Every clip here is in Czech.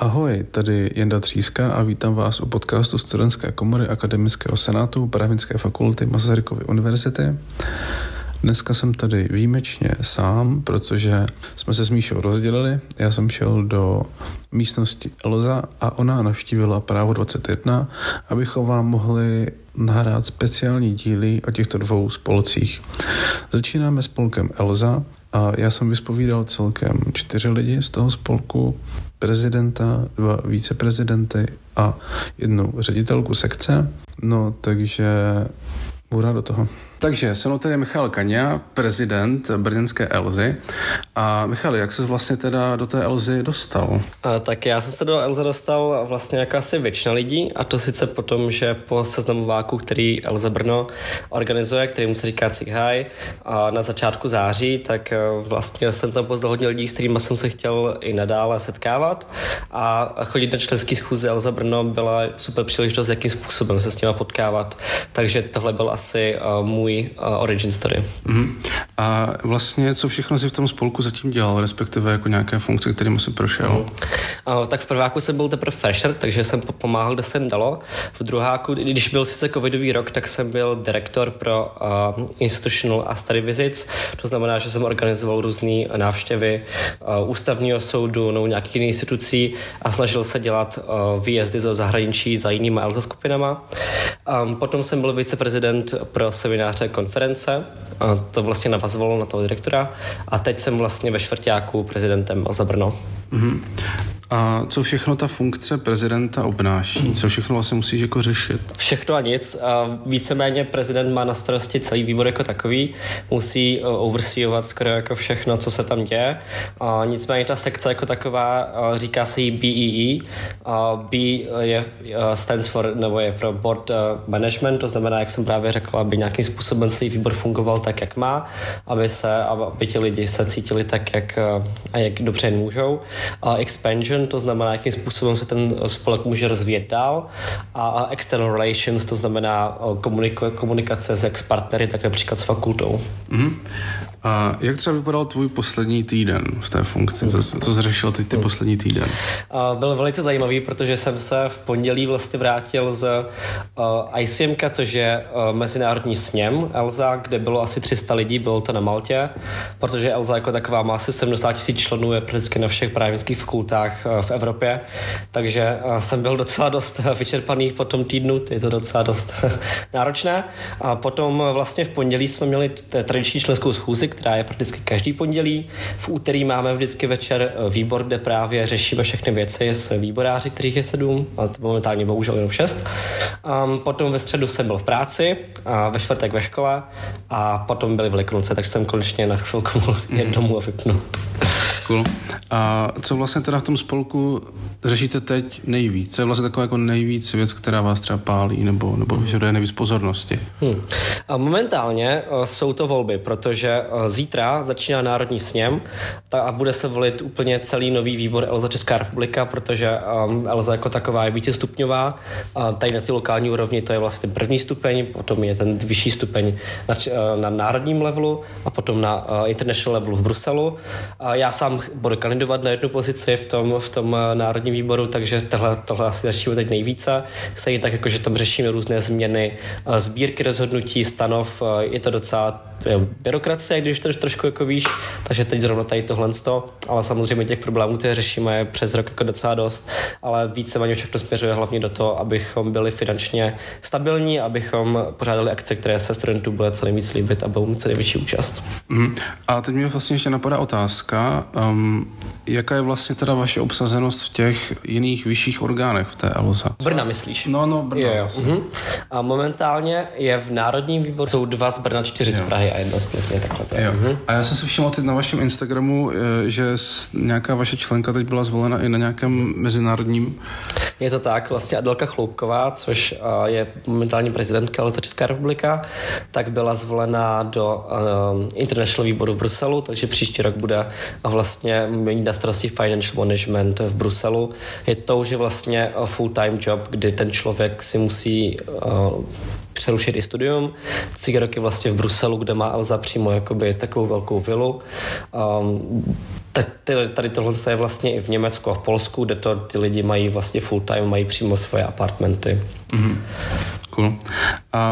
Ahoj, tady Jenda Tříska a vítám vás u podcastu Studentské komory Akademického senátu Právnické fakulty Masarykovy univerzity. Dneska jsem tady výjimečně sám, protože jsme se s Míšou rozdělili. Já jsem šel do místnosti Elza a ona navštívila právo 21, abychom vám mohli nahrát speciální díly o těchto dvou spolcích. Začínáme spolkem Elza, a já jsem vyspovídal celkem čtyři lidi z toho spolku, prezidenta, dva víceprezidenty a jednu ředitelku sekce. No, takže budu do toho. Takže se mnou tady Michal Kaňa, prezident brněnské Elzy. A Michal, jak se vlastně teda do té Elzy dostal? A, tak já jsem se do Elzy dostal vlastně jako asi většina lidí a to sice potom, že po seznamováku, který Elza Brno organizuje, který mu se říká High, a na začátku září, tak e, vlastně jsem tam poznal hodně lidí, s kterými jsem se chtěl i nadále setkávat a chodit na členský schůze Elza Brno byla super příležitost, jakým způsobem se s nimi potkávat. Takže tohle byl asi uh, můj můj uh, origin story. Mm-hmm. A vlastně co všechno si v tom spolku zatím dělal, respektive jako nějaké funkce, kterým si prošel? Mm. Uh, tak v prváku jsem byl teprve fresher, takže jsem pomáhal, kde se dalo. V druháku, když byl sice covidový rok, tak jsem byl direktor pro uh, institutional a study visits. To znamená, že jsem organizoval různé návštěvy uh, ústavního soudu nebo nějakých jiných institucí a snažil se dělat uh, výjezdy do zahraničí za jinýma ELSA skupinama. Um, potom jsem byl viceprezident pro seminář semináře, konference. A to vlastně navazovalo na toho direktora. A teď jsem vlastně ve čtvrtáku prezidentem za Brno. Mm-hmm. A co všechno ta funkce prezidenta obnáší? Co všechno vlastně musíš jako řešit? Všechno a nic. A víceméně prezident má na starosti celý výbor jako takový. Musí uh, overseeovat skoro jako všechno, co se tam děje. A nicméně ta sekce jako taková, uh, říká se jí BEE. A B je, uh, stands for, nebo je pro board management, to znamená, jak jsem právě řekl, aby nějakým způsobem celý výbor fungoval tak, jak má, aby se, aby ti lidi se cítili tak, jak, a jak dobře můžou. A expansion Mission, to znamená, jakým způsobem se ten spolek může rozvíjet dál a External Relations, to znamená komunikace s ex-partnery, tak například s fakultou. Mm-hmm. A jak třeba vypadal tvůj poslední týden v té funkci? Co, co jsi řešil teď ty hmm. poslední týden? Byl velice zajímavý, protože jsem se v pondělí vlastně vrátil z uh, ICM, což je uh, mezinárodní sněm Elza, kde bylo asi 300 lidí, bylo to na Maltě, protože Elza jako taková má asi 70 tisíc členů, je prakticky na všech právnických fakultách uh, v Evropě, takže jsem byl docela dost vyčerpaný po tom týdnu, je to docela dost náročné. A potom vlastně v pondělí jsme měli tradiční členskou schůzi, která je prakticky každý pondělí. V úterý máme vždycky večer eh, výbor, kde právě řešíme všechny věci s výboráři, kterých je sedm, a momentálně bohužel jenom šest. Um, potom ve středu jsem byl v práci, a ve čtvrtek ve škole a potom byly Velikonoce, tak jsem konečně na chvilku mohl jít mm. domů a vypnout. Cool. A co vlastně teda v tom spolku řešíte teď nejvíc? Co je vlastně taková jako nejvíc věc, která vás třeba pálí nebo, nebo hmm. vyžaduje nejvíc pozornosti? Hmm. A momentálně uh, jsou to volby, protože uh, zítra začíná Národní sněm a bude se volit úplně celý nový výbor Elza Česká republika, protože um, Elza jako taková je vícestupňová. A tady na ty lokální úrovni to je vlastně ten první stupeň, potom je ten vyšší stupeň na, uh, na národním levelu a potom na uh, international levelu v Bruselu. A já sám budu kandidovat na jednu pozici v tom, v tom uh, národním výboru, takže tohle, tohle asi začíná teď nejvíce. Stejně tak, jako že tam řešíme různé změny, uh, sbírky rozhodnutí, stanov, uh, je to docela byrokracie, když to trošku jako víš, takže teď zrovna tady tohle to, ale samozřejmě těch problémů, které řešíme přes rok jako docela dost, ale více všechno směřuje hlavně do toho, abychom byli finančně stabilní, abychom pořádali akce, které se studentů bude co nejvíc líbit a budou mít co největší účast. Mm. A teď mě vlastně ještě napadá otázka, um, jaká je vlastně teda vaše obsazenost v těch jiných vyšších orgánech v té ELSA? Brna myslíš? No, no, Brna. Jo, jo. Uh-huh. A momentálně je v Národním výboru, jsou dva z Brna, čtyři jo. z Prahy a jedna z Plzně, takhle to je. Uh-huh. A já jsem si všiml teď na vašem Instagramu, eh, že nějaká vaše členka teď byla zvolena i na nějakém mezinárodním... Je to tak, vlastně Adelka Chloupková, což eh, je momentální prezidentka za Česká republika, tak byla zvolena do um, International výboru v Bruselu, takže příští rok bude vlastně mít na starosti financial management v Bruselu. Je to už vlastně full-time job, kdy ten člověk si musí uh, přerušit i studium. Tři roky vlastně v Bruselu, kde má Elza přímo jakoby takovou velkou vilu. Um, tady, tady tohle je vlastně i v Německu a v Polsku, kde to ty lidi mají vlastně full time, mají přímo svoje apartmenty. Mm-hmm. Cool.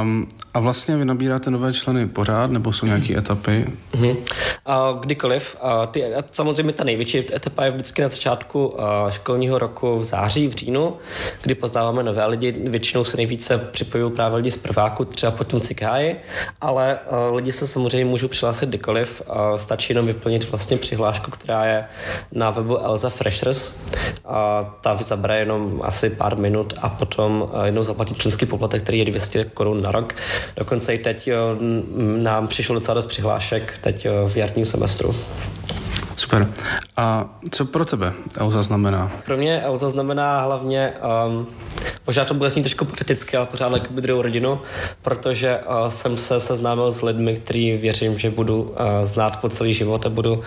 Um, a vlastně vy nabíráte nové členy pořád, nebo jsou nějaké etapy? Mm-hmm. Uh, kdykoliv. Uh, ty, samozřejmě ta největší etapa je vždycky na začátku školního roku v září, v říjnu, kdy poznáváme nové lidi. Většinou se nejvíce připojují právě lidi z prváku, třeba potom cikáji, ale lidi se samozřejmě můžou přihlásit kdykoliv. Uh, stačí jenom vyplnit vlastně přihlášku, která je na webu Elza Freshers. Uh, ta zabere jenom asi pár minut a potom jednou zaplatit členský poplatek, který je 200 korun na rok. Dokonce i teď nám přišlo docela dost přihlášek teď v jarním semestru. Super. A co pro tebe Elza znamená? Pro mě Elza znamená hlavně, um, možná to bude znít trošku pateticky, ale pořád jako druhou rodinu, protože uh, jsem se seznámil s lidmi, který věřím, že budu uh, znát po celý život a budu, uh,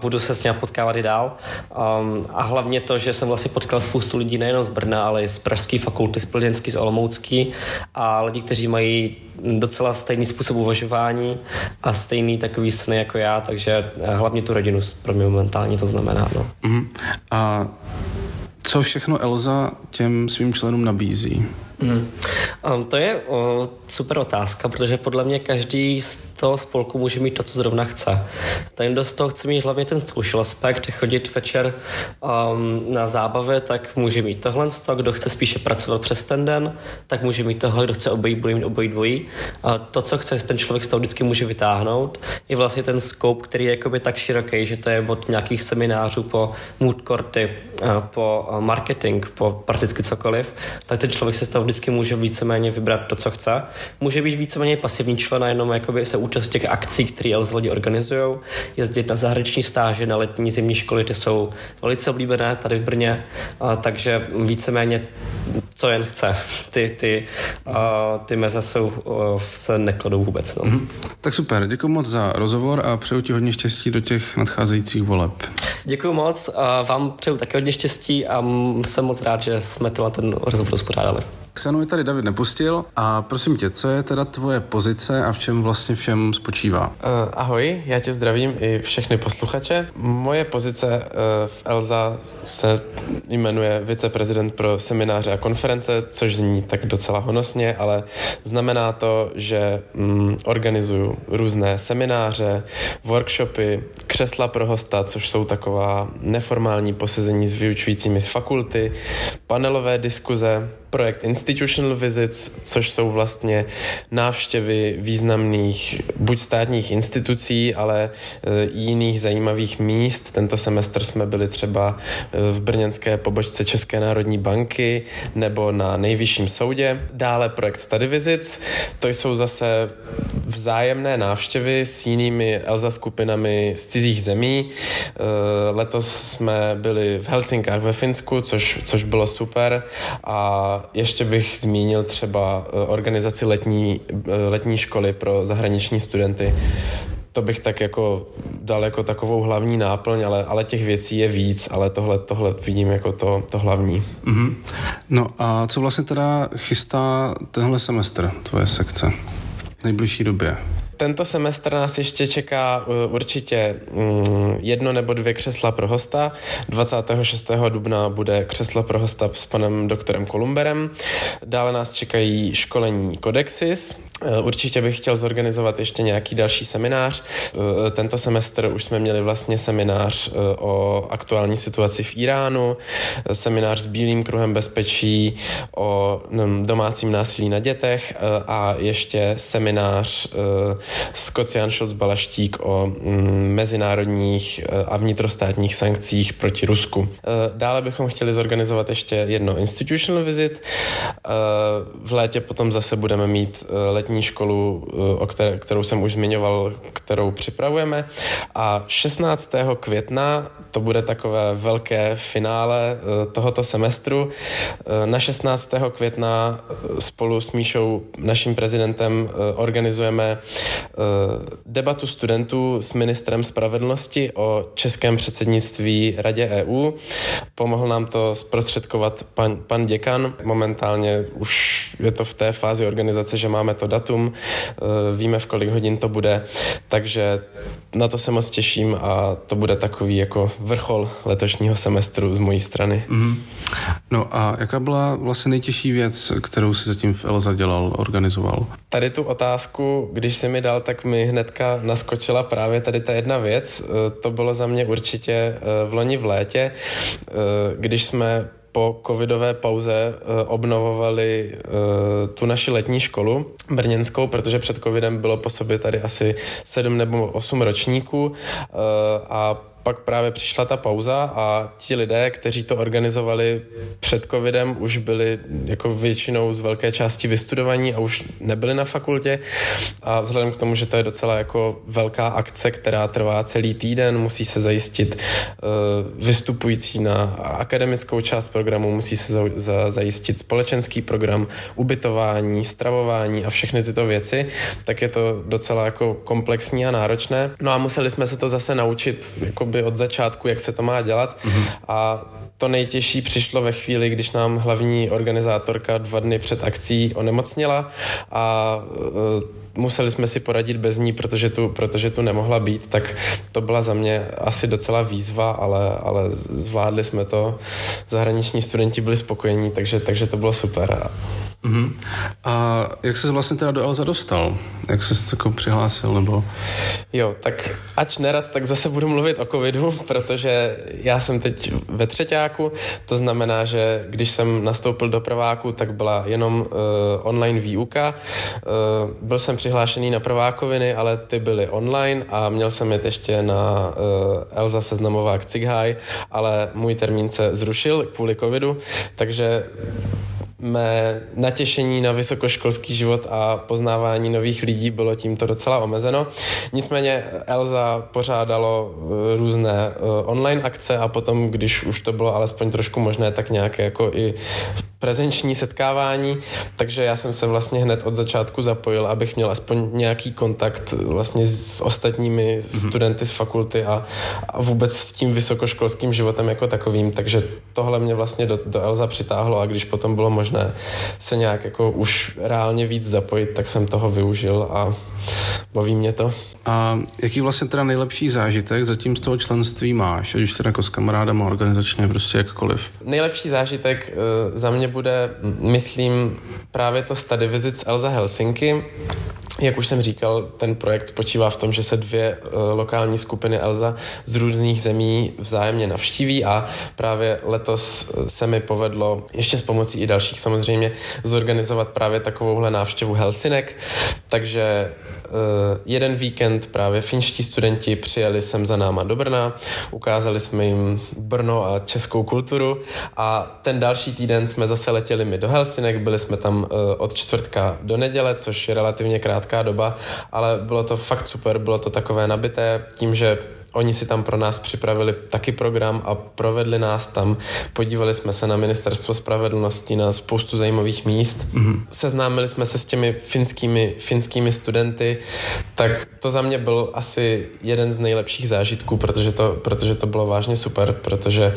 budu se s ním potkávat i dál. Um, a hlavně to, že jsem vlastně potkal spoustu lidí nejenom z Brna, ale i z Pražské fakulty, z Plzeňské, z Olomoucký a lidi, kteří mají docela stejný způsob uvažování a stejný takový sny jako já, takže hlavně tu rodinu pro mě momentálně to znamená. No. Uh-huh. A co všechno Elza těm svým členům nabízí? Mm. Um, to je o, super otázka, protože podle mě každý z toho spolku může mít to, co zrovna chce. Ten, kdo z toho chce mít hlavně ten social aspekt, chodit večer um, na zábavě, tak může mít tohle. toho, kdo chce spíše pracovat přes ten den, tak může mít tohle, kdo chce obojí, bude mít obojí dvojí. A to, co chce, ten člověk z toho vždycky může vytáhnout, je vlastně ten scope, který je jakoby tak široký, že to je od nějakých seminářů po mood courty, po marketing, po prakticky cokoliv, tak ten člověk se z toho vždycky může víceméně vybrat to, co chce. Může být víceméně pasivní člen a jenom jakoby se účastnit těch akcí, které Els lidi organizují, jezdit na zahraniční stáže, na letní zimní školy, ty jsou velice oblíbené tady v Brně, a, takže víceméně co jen chce. Ty, ty, a, ty meze jsou, se nekladou vůbec. No. Mm-hmm. Tak super, děkuji moc za rozhovor a přeju ti hodně štěstí do těch nadcházejících voleb. Děkuji moc a vám přeju také hodně štěstí a jsem moc rád, že jsme ten rozhovor uspořádali. Ksenu je tady David nepustil a prosím tě, co je teda tvoje pozice a v čem vlastně všem spočívá? Uh, ahoj, já tě zdravím i všechny posluchače. Moje pozice uh, v ELSA se jmenuje viceprezident pro semináře a konference, což zní tak docela honosně, ale znamená to, že um, organizuju různé semináře, workshopy, křesla pro hosta, což jsou taková neformální posezení s vyučujícími z fakulty, panelové diskuze, projekt Institutional Visits, což jsou vlastně návštěvy významných buď státních institucí, ale e, i jiných zajímavých míst. Tento semestr jsme byli třeba e, v brněnské pobočce České národní banky nebo na nejvyšším soudě. Dále projekt Study Visits, to jsou zase vzájemné návštěvy s jinými ELSA skupinami z cizích zemí. E, letos jsme byli v Helsinkách ve Finsku, což, což bylo super a ještě bych zmínil třeba eh, organizaci letní, eh, letní školy pro zahraniční studenty. To bych tak jako dal jako takovou hlavní náplň, ale, ale těch věcí je víc, ale tohle, tohle vidím jako to, to hlavní. Mm-hmm. No a co vlastně teda chystá tenhle semestr, tvoje sekce? Nejbližší době? Tento semestr nás ještě čeká uh, určitě um, jedno nebo dvě křesla pro hosta. 26. dubna bude křeslo pro hosta s panem doktorem Kolumberem. Dále nás čekají školení Codexis, Eh, určitě bych chtěl zorganizovat ještě nějaký další seminář. Eh, tento semestr už jsme měli vlastně seminář o aktuální situaci v Iránu, seminář s Bílým kruhem bezpečí, o mm, domácím násilí na dětech a ještě seminář s Kocian Schulz Balaštík o mm, mezinárodních a vnitrostátních sankcích proti Rusku. Dále bychom chtěli zorganizovat ještě jedno institutional visit. V létě potom zase budeme mít letní školu, o které, kterou jsem už zmiňoval, kterou připravujeme. A 16. května to bude takové velké finále tohoto semestru. Na 16. května spolu s Míšou, naším prezidentem, organizujeme debatu studentů s ministrem spravedlnosti o českém předsednictví Radě EU. Pomohl nám to zprostředkovat pan, pan děkan. Momentálně už je to v té fázi organizace, že máme to datum, víme v kolik hodin to bude, takže na to se moc těším a to bude takový jako vrchol letošního semestru z mojí strany. Mm-hmm. No a jaká byla vlastně nejtěžší věc, kterou si zatím v Elza dělal, organizoval? Tady tu otázku, když si mi dal, tak mi hnedka naskočila právě tady ta jedna věc. Eh, to bylo za mě určitě eh, v loni v létě, eh, když jsme po covidové pauze obnovovali tu naši letní školu brněnskou, protože před covidem bylo po sobě tady asi sedm nebo osm ročníků a pak právě přišla ta pauza a ti lidé, kteří to organizovali před covidem, už byli jako většinou z velké části vystudovaní a už nebyli na fakultě a vzhledem k tomu, že to je docela jako velká akce, která trvá celý týden, musí se zajistit uh, vystupující na akademickou část programu, musí se za, za, zajistit společenský program, ubytování, stravování a všechny tyto věci, tak je to docela jako komplexní a náročné. No a museli jsme se to zase naučit jako jakoby od začátku, jak se to má dělat. Mm-hmm. A to nejtěžší přišlo ve chvíli, když nám hlavní organizátorka dva dny před akcí onemocněla a uh, museli jsme si poradit bez ní, protože tu, protože tu nemohla být, tak to byla za mě asi docela výzva, ale, ale zvládli jsme to. Zahraniční studenti byli spokojení, takže, takže to bylo super. Uh-huh. A jak jsi vlastně teda do Elza dostal? Jak jsi se jako přihlásil, nebo? Jo, tak ač nerad, tak zase budu mluvit o covidu, protože já jsem teď ve třetíku, to znamená, že když jsem nastoupil do prváku, tak byla jenom uh, online výuka. Uh, byl jsem přihlášený na prvákoviny, ale ty byly online a měl jsem jet ještě na uh, Elza seznamovák Cighaj, ale můj termín se zrušil kvůli covidu, takže mé natěšení na vysokoškolský život a poznávání nových lidí bylo tímto docela omezeno. Nicméně Elza pořádalo eh, různé eh, online akce a potom, když už to bylo alespoň trošku možné, tak nějaké jako i prezenční setkávání, takže já jsem se vlastně hned od začátku zapojil, abych měl aspoň nějaký kontakt vlastně s ostatními mm-hmm. studenty z fakulty a, a vůbec s tím vysokoškolským životem jako takovým, takže tohle mě vlastně do, do Elza přitáhlo a když potom bylo možné se nějak jako už reálně víc zapojit, tak jsem toho využil a baví mě to. A jaký vlastně teda nejlepší zážitek zatím z toho členství máš, ať už teda jako s kamarádama organizačně, prostě jakkoliv? Nejlepší zážitek uh, za mě bude, myslím, právě to study visit z Elza Helsinki. Jak už jsem říkal, ten projekt počívá v tom, že se dvě uh, lokální skupiny Elza z různých zemí vzájemně navštíví a právě letos se mi povedlo, ještě s pomocí i dalších samozřejmě, zorganizovat právě takovouhle návštěvu Helsinek. Takže uh, jeden víkend právě finští studenti přijeli sem za náma do Brna, ukázali jsme jim Brno a českou kulturu a ten další týden jsme zase letěli my do Helsinek, byli jsme tam uh, od čtvrtka do neděle, což je relativně krátká doba, ale bylo to fakt super, bylo to takové nabité tím, že Oni si tam pro nás připravili taky program a provedli nás tam. Podívali jsme se na ministerstvo spravedlnosti, na spoustu zajímavých míst. Mm-hmm. Seznámili jsme se s těmi finskými, finskými studenty. Tak to za mě byl asi jeden z nejlepších zážitků, protože to, protože to bylo vážně super, protože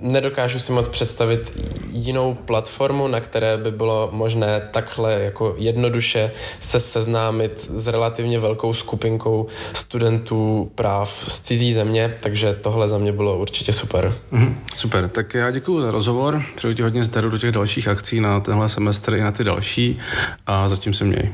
nedokážu si moc představit jinou platformu, na které by bylo možné takhle jako jednoduše se seznámit s relativně velkou skupinkou studentů práv z cizí země, takže tohle za mě bylo určitě super. Mm, super, tak já děkuji za rozhovor, přeju ti hodně zdaru do těch dalších akcí na tenhle semestr i na ty další a zatím se měj.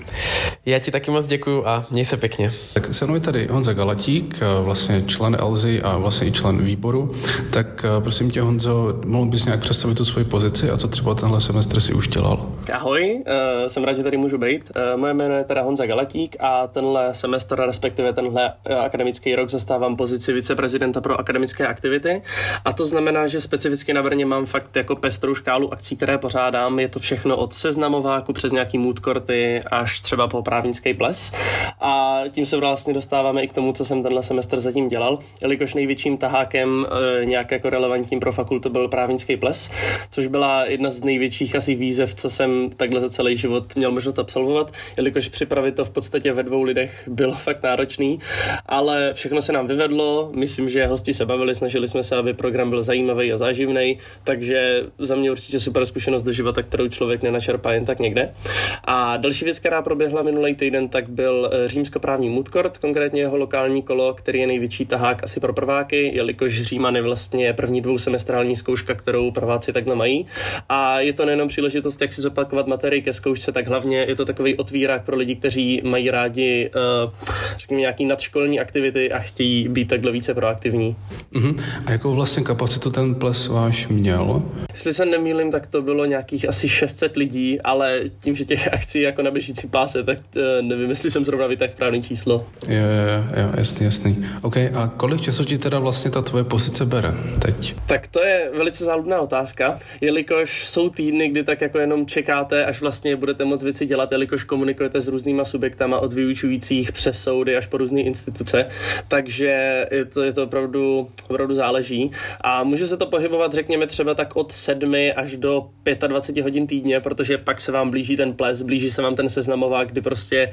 Já ti taky moc děkuji a měj se pěkně. Tak se mnou je tady Honza Galatík, vlastně člen Elzy a vlastně i člen výboru, tak prosím tě Honzo, mohl bys nějak představit tu svoji pozici a co třeba tenhle semestr si už dělal? Ahoj, uh, jsem rád, že tady můžu být. Uh, moje jméno je teda Honza Galatík a tenhle semestr, respektive tenhle uh, akademický rok zastávám pozici viceprezidenta pro akademické aktivity a to znamená, že specificky na Brně mám fakt jako pestrou škálu akcí, které pořádám. Je to všechno od seznamováku přes nějaký mood courty až třeba po právnický ples a tím se vlastně dostáváme i k tomu, co jsem tenhle semestr zatím dělal, jelikož největším tahákem nějak jako relevantním pro fakultu byl právnický ples, což byla jedna z největších asi výzev, co jsem takhle za celý život měl možnost absolvovat, jelikož připravit to v podstatě ve dvou lidech bylo fakt náročný, ale všechno se nám vyvedlo, myslím, že hosti se bavili, snažili jsme se, aby program byl zajímavý a záživný, takže za mě určitě super zkušenost do života, kterou člověk nenačerpá jen tak někde. A další věc, která proběhla minulý týden, tak byl eh, římskoprávní Moodcourt, konkrétně jeho lokální kolo, který je největší tahák asi pro prváky, jelikož Říman je vlastně první dvousemestrální zkouška, kterou prváci takhle mají. A je to nejenom příležitost, jak si zopakovat materii ke zkoušce, tak hlavně je to takový otvírák pro lidi, kteří mají rádi, uh, řekněme, nějaký nadškolní aktivity a chtějí být takhle více proaktivní. Uh-huh. A jakou vlastně kapacitu ten ples váš měl? Jestli se nemýlím, tak to bylo nějakých asi 600 lidí, ale tím, že těch akcí jako na běžící páse, tak uh, nevím, jestli jsem zrovna vytáhl správný číslo. Jo, jo, jo, jasný, jasný. OK, a kolik času ti teda vlastně ta tvoje pozice bere teď? Tak to je velice záludná otázka, jelikož jsou týdny, kdy tak jako jenom čekáte, až vlastně budete moc věci dělat, jelikož komunikujete s různýma subjektama od vyučujících přes soudy až po různé instituce, takže je to, je to opravdu, opravdu záleží. A může se to pohybovat, řekněme, třeba tak od 7 až do 25 hodin týdně, protože pak se vám blíží ten ples, blíží se vám ten seznamovák, kdy prostě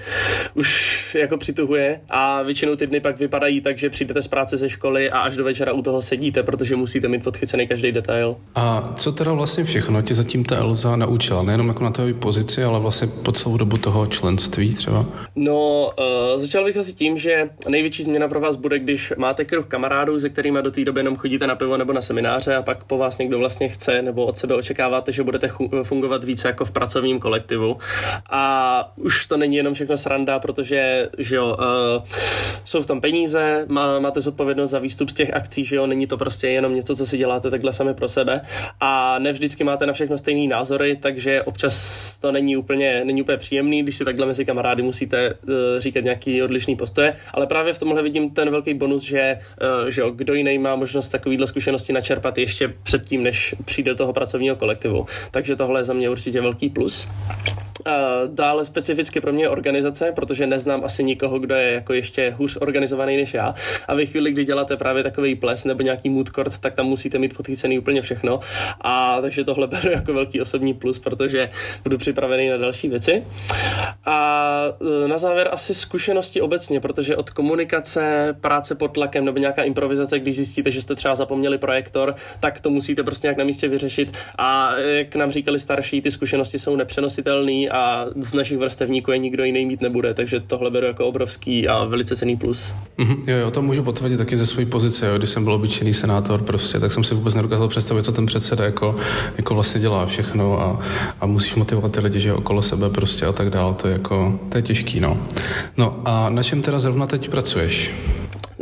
už jako přituhuje a většinou ty dny pak vypadají tak, že přijdete z práce ze školy a až do večera u toho sedíte, protože musíte mít podchycený každý detail. A co teda vlastně všechno ti zatím ta Elza naučila? Nejenom jako na té pozici, ale vlastně po celou dobu toho členství třeba? No, uh, začal bych asi tím, že největší změna pro vás bude, když máte kruh kamarádů, se kterými do té doby jenom chodíte na pivo nebo na semináře a pak po vás někdo vlastně chce nebo od sebe očekáváte, že budete fungovat více jako v pracovním kolektivu. A už to není jenom všechno sranda, protože že jo, uh, jsou v tom peníze, má, máte zodpovědnost za výstup z těch akcí, že jo, není to prostě jenom něco, co si děláte takhle sami pro sebe a ne vždycky máte na všechno stejný názory, takže občas to není úplně, není úplně příjemný, když si takhle mezi kamarády musíte uh, říkat nějaký odlišný postoje, ale právě v tomhle vidím ten velký bonus, že, uh, že kdo jiný má možnost takovýhle zkušenosti načerpat ještě předtím, než přijde do toho pracovního kolektivu. Takže tohle je za mě určitě velký plus. Dále specificky pro mě organizace, protože neznám asi nikoho, kdo je jako ještě hůř organizovaný než já. A ve chvíli, kdy děláte právě takový ples nebo nějaký mood court, tak tam musíte mít podchycený úplně všechno. A takže tohle beru jako velký osobní plus, protože budu připravený na další věci. A e, na závěr asi zkušenosti obecně, protože od komunikace, práce pod tlakem nebo nějaká improvizace, když zjistíte, že jste třeba zapomněli projektor, tak to musíte prostě nějak na místě vyřešit. A jak nám říkali starší, ty zkušenosti jsou nepřenositelné a z našich vrstevníků je nikdo jiný mít nebude, takže tohle beru jako obrovský a velice cený plus. Mm-hmm, jo, jo, to můžu potvrdit taky ze své pozice, jo. když jsem byl obyčejný senátor prostě, tak jsem si vůbec nedokázal představit, co ten předseda jako, jako vlastně dělá všechno a, a musíš motivovat ty lidi, že okolo sebe prostě a tak dál, to je jako, to je těžký, no. No a na čem teda zrovna teď pracuješ?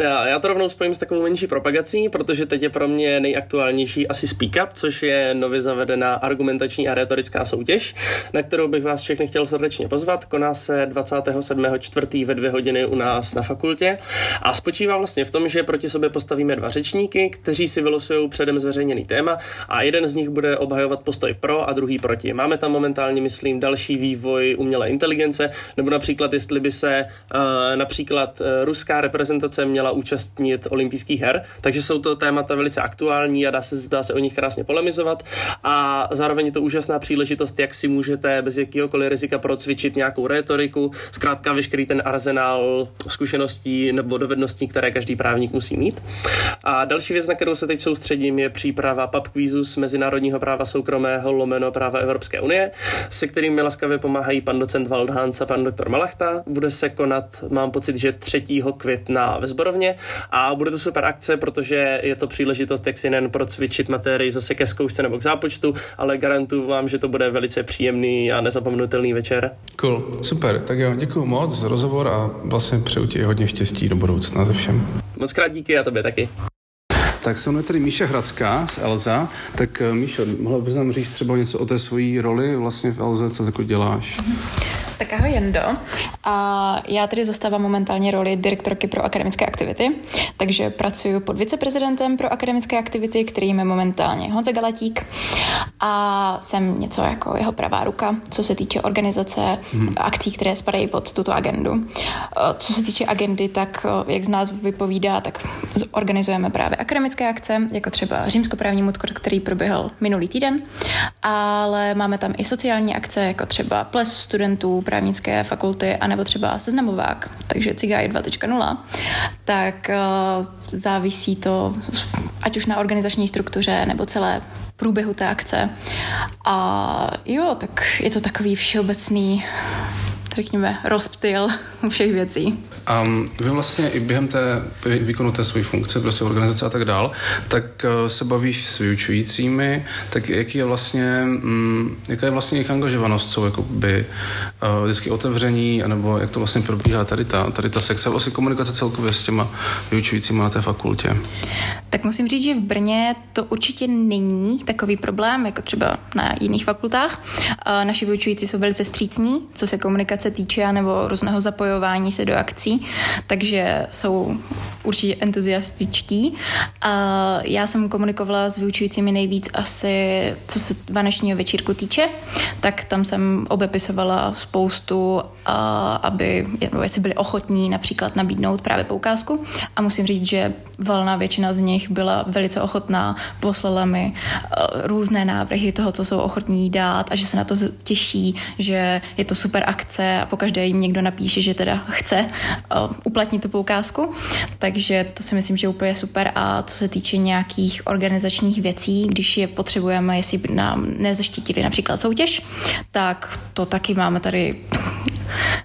Já, já to rovnou spojím s takovou menší propagací, protože teď je pro mě nejaktuálnější asi Speak Up, což je nově zavedená argumentační a retorická soutěž, na kterou bych vás všechny chtěl srdečně pozvat. Koná se 27.4. ve dvě hodiny u nás na fakultě a spočívá vlastně v tom, že proti sobě postavíme dva řečníky, kteří si vylosují předem zveřejněný téma a jeden z nich bude obhajovat postoj pro a druhý proti. Máme tam momentálně, myslím, další vývoj umělé inteligence, nebo například, jestli by se uh, například uh, ruská reprezentace měla měla účastnit olympijských her, takže jsou to témata velice aktuální a dá se, dá se o nich krásně polemizovat a zároveň je to úžasná příležitost, jak si můžete bez jakéhokoliv rizika procvičit nějakou retoriku, zkrátka veškerý ten arzenál zkušeností nebo dovedností, které každý právník musí mít. A další věc, na kterou se teď soustředím, je příprava pub z mezinárodního práva soukromého lomeno práva Evropské unie, se kterým mi laskavě pomáhají pan docent Waldhans a pan doktor Malachta. Bude se konat, mám pocit, že 3. května ve usilovně a bude to super akce, protože je to příležitost, jak si nejen procvičit materii zase ke zkoušce nebo k zápočtu, ale garantuju vám, že to bude velice příjemný a nezapomenutelný večer. Cool, super, tak jo, děkuji moc za rozhovor a vlastně přeju ti hodně štěstí do budoucna ze všem. Moc krát díky a tobě taky. Tak se mnou tady Míša Hradská z Elza. Tak eh, Míšo, mohla bys nám říct třeba něco o té svojí roli vlastně v Elze, co jako děláš? Tak ahoj Jendo. A já tedy zastávám momentálně roli direktorky pro akademické aktivity, takže pracuji pod viceprezidentem pro akademické aktivity, kterým je momentálně Honza Galatík a jsem něco jako jeho pravá ruka, co se týče organizace hmm. akcí, které spadají pod tuto agendu. Co se týče agendy, tak jak z nás vypovídá, tak organizujeme právě akademické akce, jako třeba římskoprávní mutkor, který proběhl minulý týden, ale máme tam i sociální akce, jako třeba ples studentů právnické fakulty, anebo třeba seznamovák, takže Cigaj 2.0, tak uh, závisí to ať už na organizační struktuře nebo celé průběhu té akce. A jo, tak je to takový všeobecný řekněme, rozptyl všech věcí. A vy vlastně i během té výkonu té své funkce, prostě organizace a tak dál, tak eh, se bavíš s vyučujícími, tak jaký je vlastně, mm, jaká je vlastně jejich angažovanost, jsou jakoby uh, vždycky otevření, anebo jak to vlastně probíhá tady ta, tady ta sekce, vlastně komunikace celkově s těma vyučujícími na té fakultě? Tak musím říct, že v Brně to určitě není takový problém, jako třeba na jiných fakultách. Uh, naši vyučující jsou velice vstřícní, co se komunikace týče, nebo různého zapojování se do akcí, takže jsou určitě entuziastičtí. A já jsem komunikovala s vyučujícími nejvíc asi, co se vanečního večírku týče, tak tam jsem obepisovala spoustu, a aby, jestli byli ochotní například nabídnout právě poukázku. A musím říct, že valná většina z nich byla velice ochotná, poslala mi různé návrhy toho, co jsou ochotní dát a že se na to těší, že je to super akce a pokaždé jim někdo napíše, že teda chce uplatnit tu poukázku. Takže to si myslím, že je úplně super. A co se týče nějakých organizačních věcí, když je potřebujeme, jestli by nám nezaštítili například soutěž, tak to taky máme tady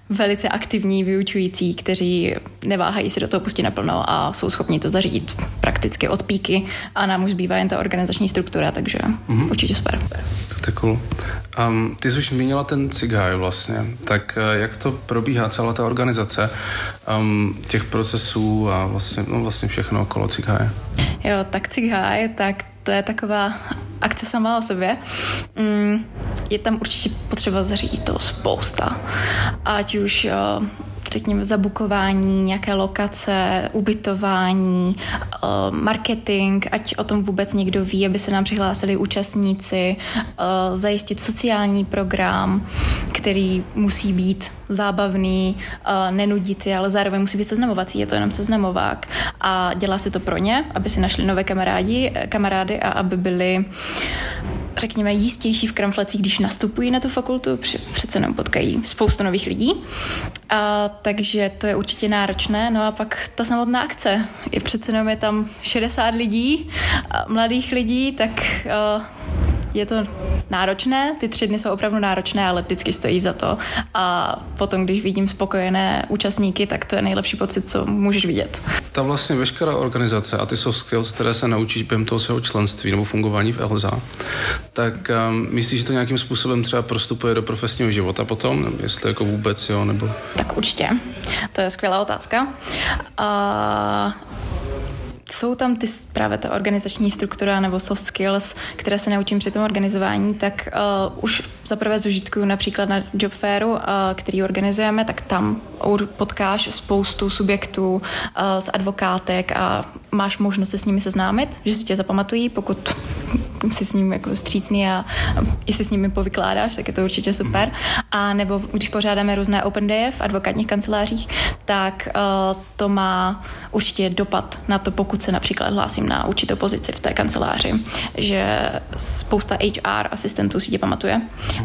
velice aktivní vyučující, kteří neváhají si do toho pustit naplno a jsou schopni to zařídit prakticky od píky a nám už zbývá jen ta organizační struktura, takže mm-hmm. určitě super. To je cool. Um, ty jsi už zmínila ten cigaj vlastně, tak uh, jak to probíhá celá ta organizace um, těch procesů a vlastně, no, vlastně všechno okolo cigaje? Jo, tak cigaj, tak to je taková akce sama o sobě. Mm, je tam určitě potřeba zařídit to spousta. Ať už řekněme, zabukování, nějaké lokace, ubytování, eh, marketing, ať o tom vůbec někdo ví, aby se nám přihlásili účastníci, eh, zajistit sociální program, který musí být zábavný, eh, nenuditý, ale zároveň musí být seznamovací, je to jenom seznamovák. A dělá se to pro ně, aby si našli nové kamarádi, kamarády a aby byli řekněme, jistější v kramflecích, když nastupují na tu fakultu, přece jenom potkají spoustu nových lidí. A, takže to je určitě náročné. No a pak ta samotná akce. I přece jenom je tam 60 lidí, mladých lidí, tak uh, je to náročné, ty tři dny jsou opravdu náročné, ale vždycky stojí za to. A potom, když vidím spokojené účastníky, tak to je nejlepší pocit, co můžeš vidět. Ta vlastně veškerá organizace a ty soft skills, které se naučíš během toho svého členství nebo fungování v ELZA, tak um, myslíš, že to nějakým způsobem třeba prostupuje do profesního života potom, nebo jestli jako vůbec, jo, nebo... Tak určitě. To je skvělá otázka. Uh, jsou tam ty právě ta organizační struktura nebo soft skills, které se naučím při tom organizování, tak uh, už zaprvé zužitkuju například na job fairu, uh, který organizujeme, tak tam potkáš spoustu subjektů uh, z advokátek a máš možnost se s nimi seznámit, že si tě zapamatují, pokud jsi s ním jako střícný a, a jestli s nimi povykládáš, tak je to určitě super. A nebo když pořádáme různé open day v advokátních kancelářích, tak uh, to má určitě dopad na to, pokud se například hlásím na určitou pozici v té kanceláři, že spousta HR asistentů si tě pamatuje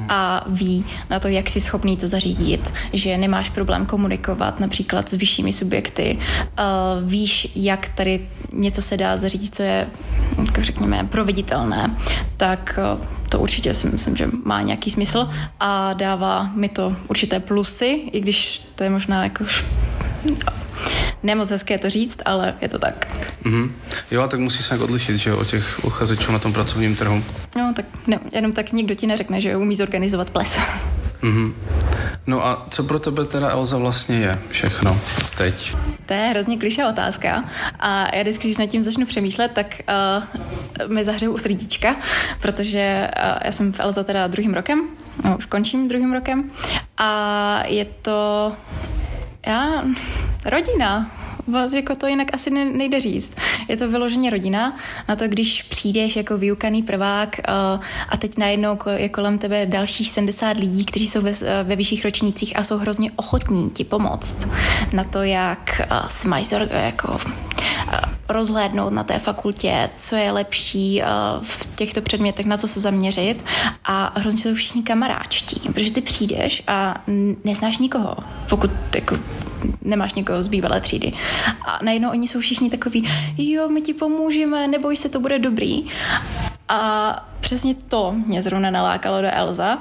a ví na to, jak jsi schopný to zařídit, že nemáš problém komunikovat například s vyššími subjekty, uh, víš, jak tady něco se dá zařídit, co je, jako řekněme, proveditelné, tak uh, to určitě si myslím, že má nějaký smysl a dává mi to určité plusy, i když to je možná jako Nemoc hezké to říct, ale je to tak. Mm-hmm. Jo, a tak musí se odlišit, že o těch uchazečů na tom pracovním trhu. No, tak ne, jenom tak nikdo ti neřekne, že umí zorganizovat ples. Mm-hmm. No a co pro tebe teda Elza vlastně je všechno teď? To je hrozně klišá otázka a já vždycky, když nad tím začnu přemýšlet, tak uh, mi zahřeju u srdíčka, protože uh, já jsem v Elza teda druhým rokem, no, už končím druhým rokem a je to já, rodina jako to jinak asi nejde říct. Je to vyloženě rodina na to, když přijdeš jako vyukaný prvák uh, a teď najednou je kolem tebe dalších 70 lidí, kteří jsou ve, eh, ve vyšších ročnících a jsou hrozně ochotní ti pomoct na to, jak uh, si máš jako rozhlédnout na té fakultě, co je lepší v těchto předmětech, na co se zaměřit a hrozně jsou všichni kamaráčtí, protože ty přijdeš a neznáš nikoho, pokud jako nemáš někoho z bývalé třídy. A najednou oni jsou všichni takový, jo, my ti pomůžeme, neboj se, to bude dobrý. A přesně to mě zrovna nalákalo do Elza.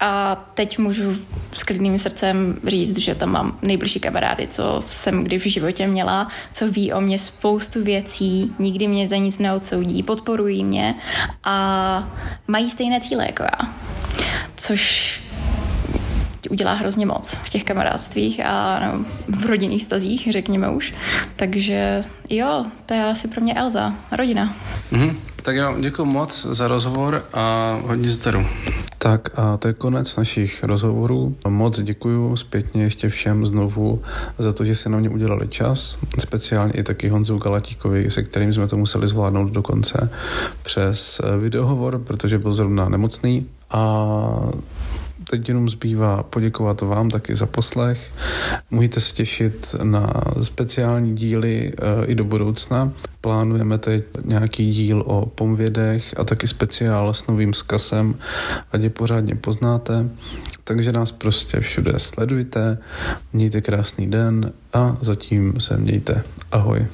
A teď můžu s klidným srdcem říct, že tam mám nejbližší kamarády, co jsem kdy v životě měla, co ví o mě spoustu věcí, nikdy mě za nic neodsoudí, podporují mě a mají stejné cíle jako já. Což udělá hrozně moc v těch kamarádstvích a no, v rodinných stazích, řekněme už. Takže jo, to je asi pro mě Elza, rodina. Mm-hmm. Tak jo, děkuji moc za rozhovor a hodně zdaru. Tak a to je konec našich rozhovorů. Moc děkuji zpětně ještě všem znovu za to, že si na mě udělali čas. Speciálně i taky Honzu Galatíkovi, se kterým jsme to museli zvládnout do konce přes videohovor, protože byl zrovna nemocný. A teď jenom zbývá poděkovat vám taky za poslech. Můžete se těšit na speciální díly e, i do budoucna. Plánujeme teď nějaký díl o pomvědech a taky speciál s novým skasem, ať je pořádně poznáte. Takže nás prostě všude sledujte, mějte krásný den a zatím se mějte. Ahoj.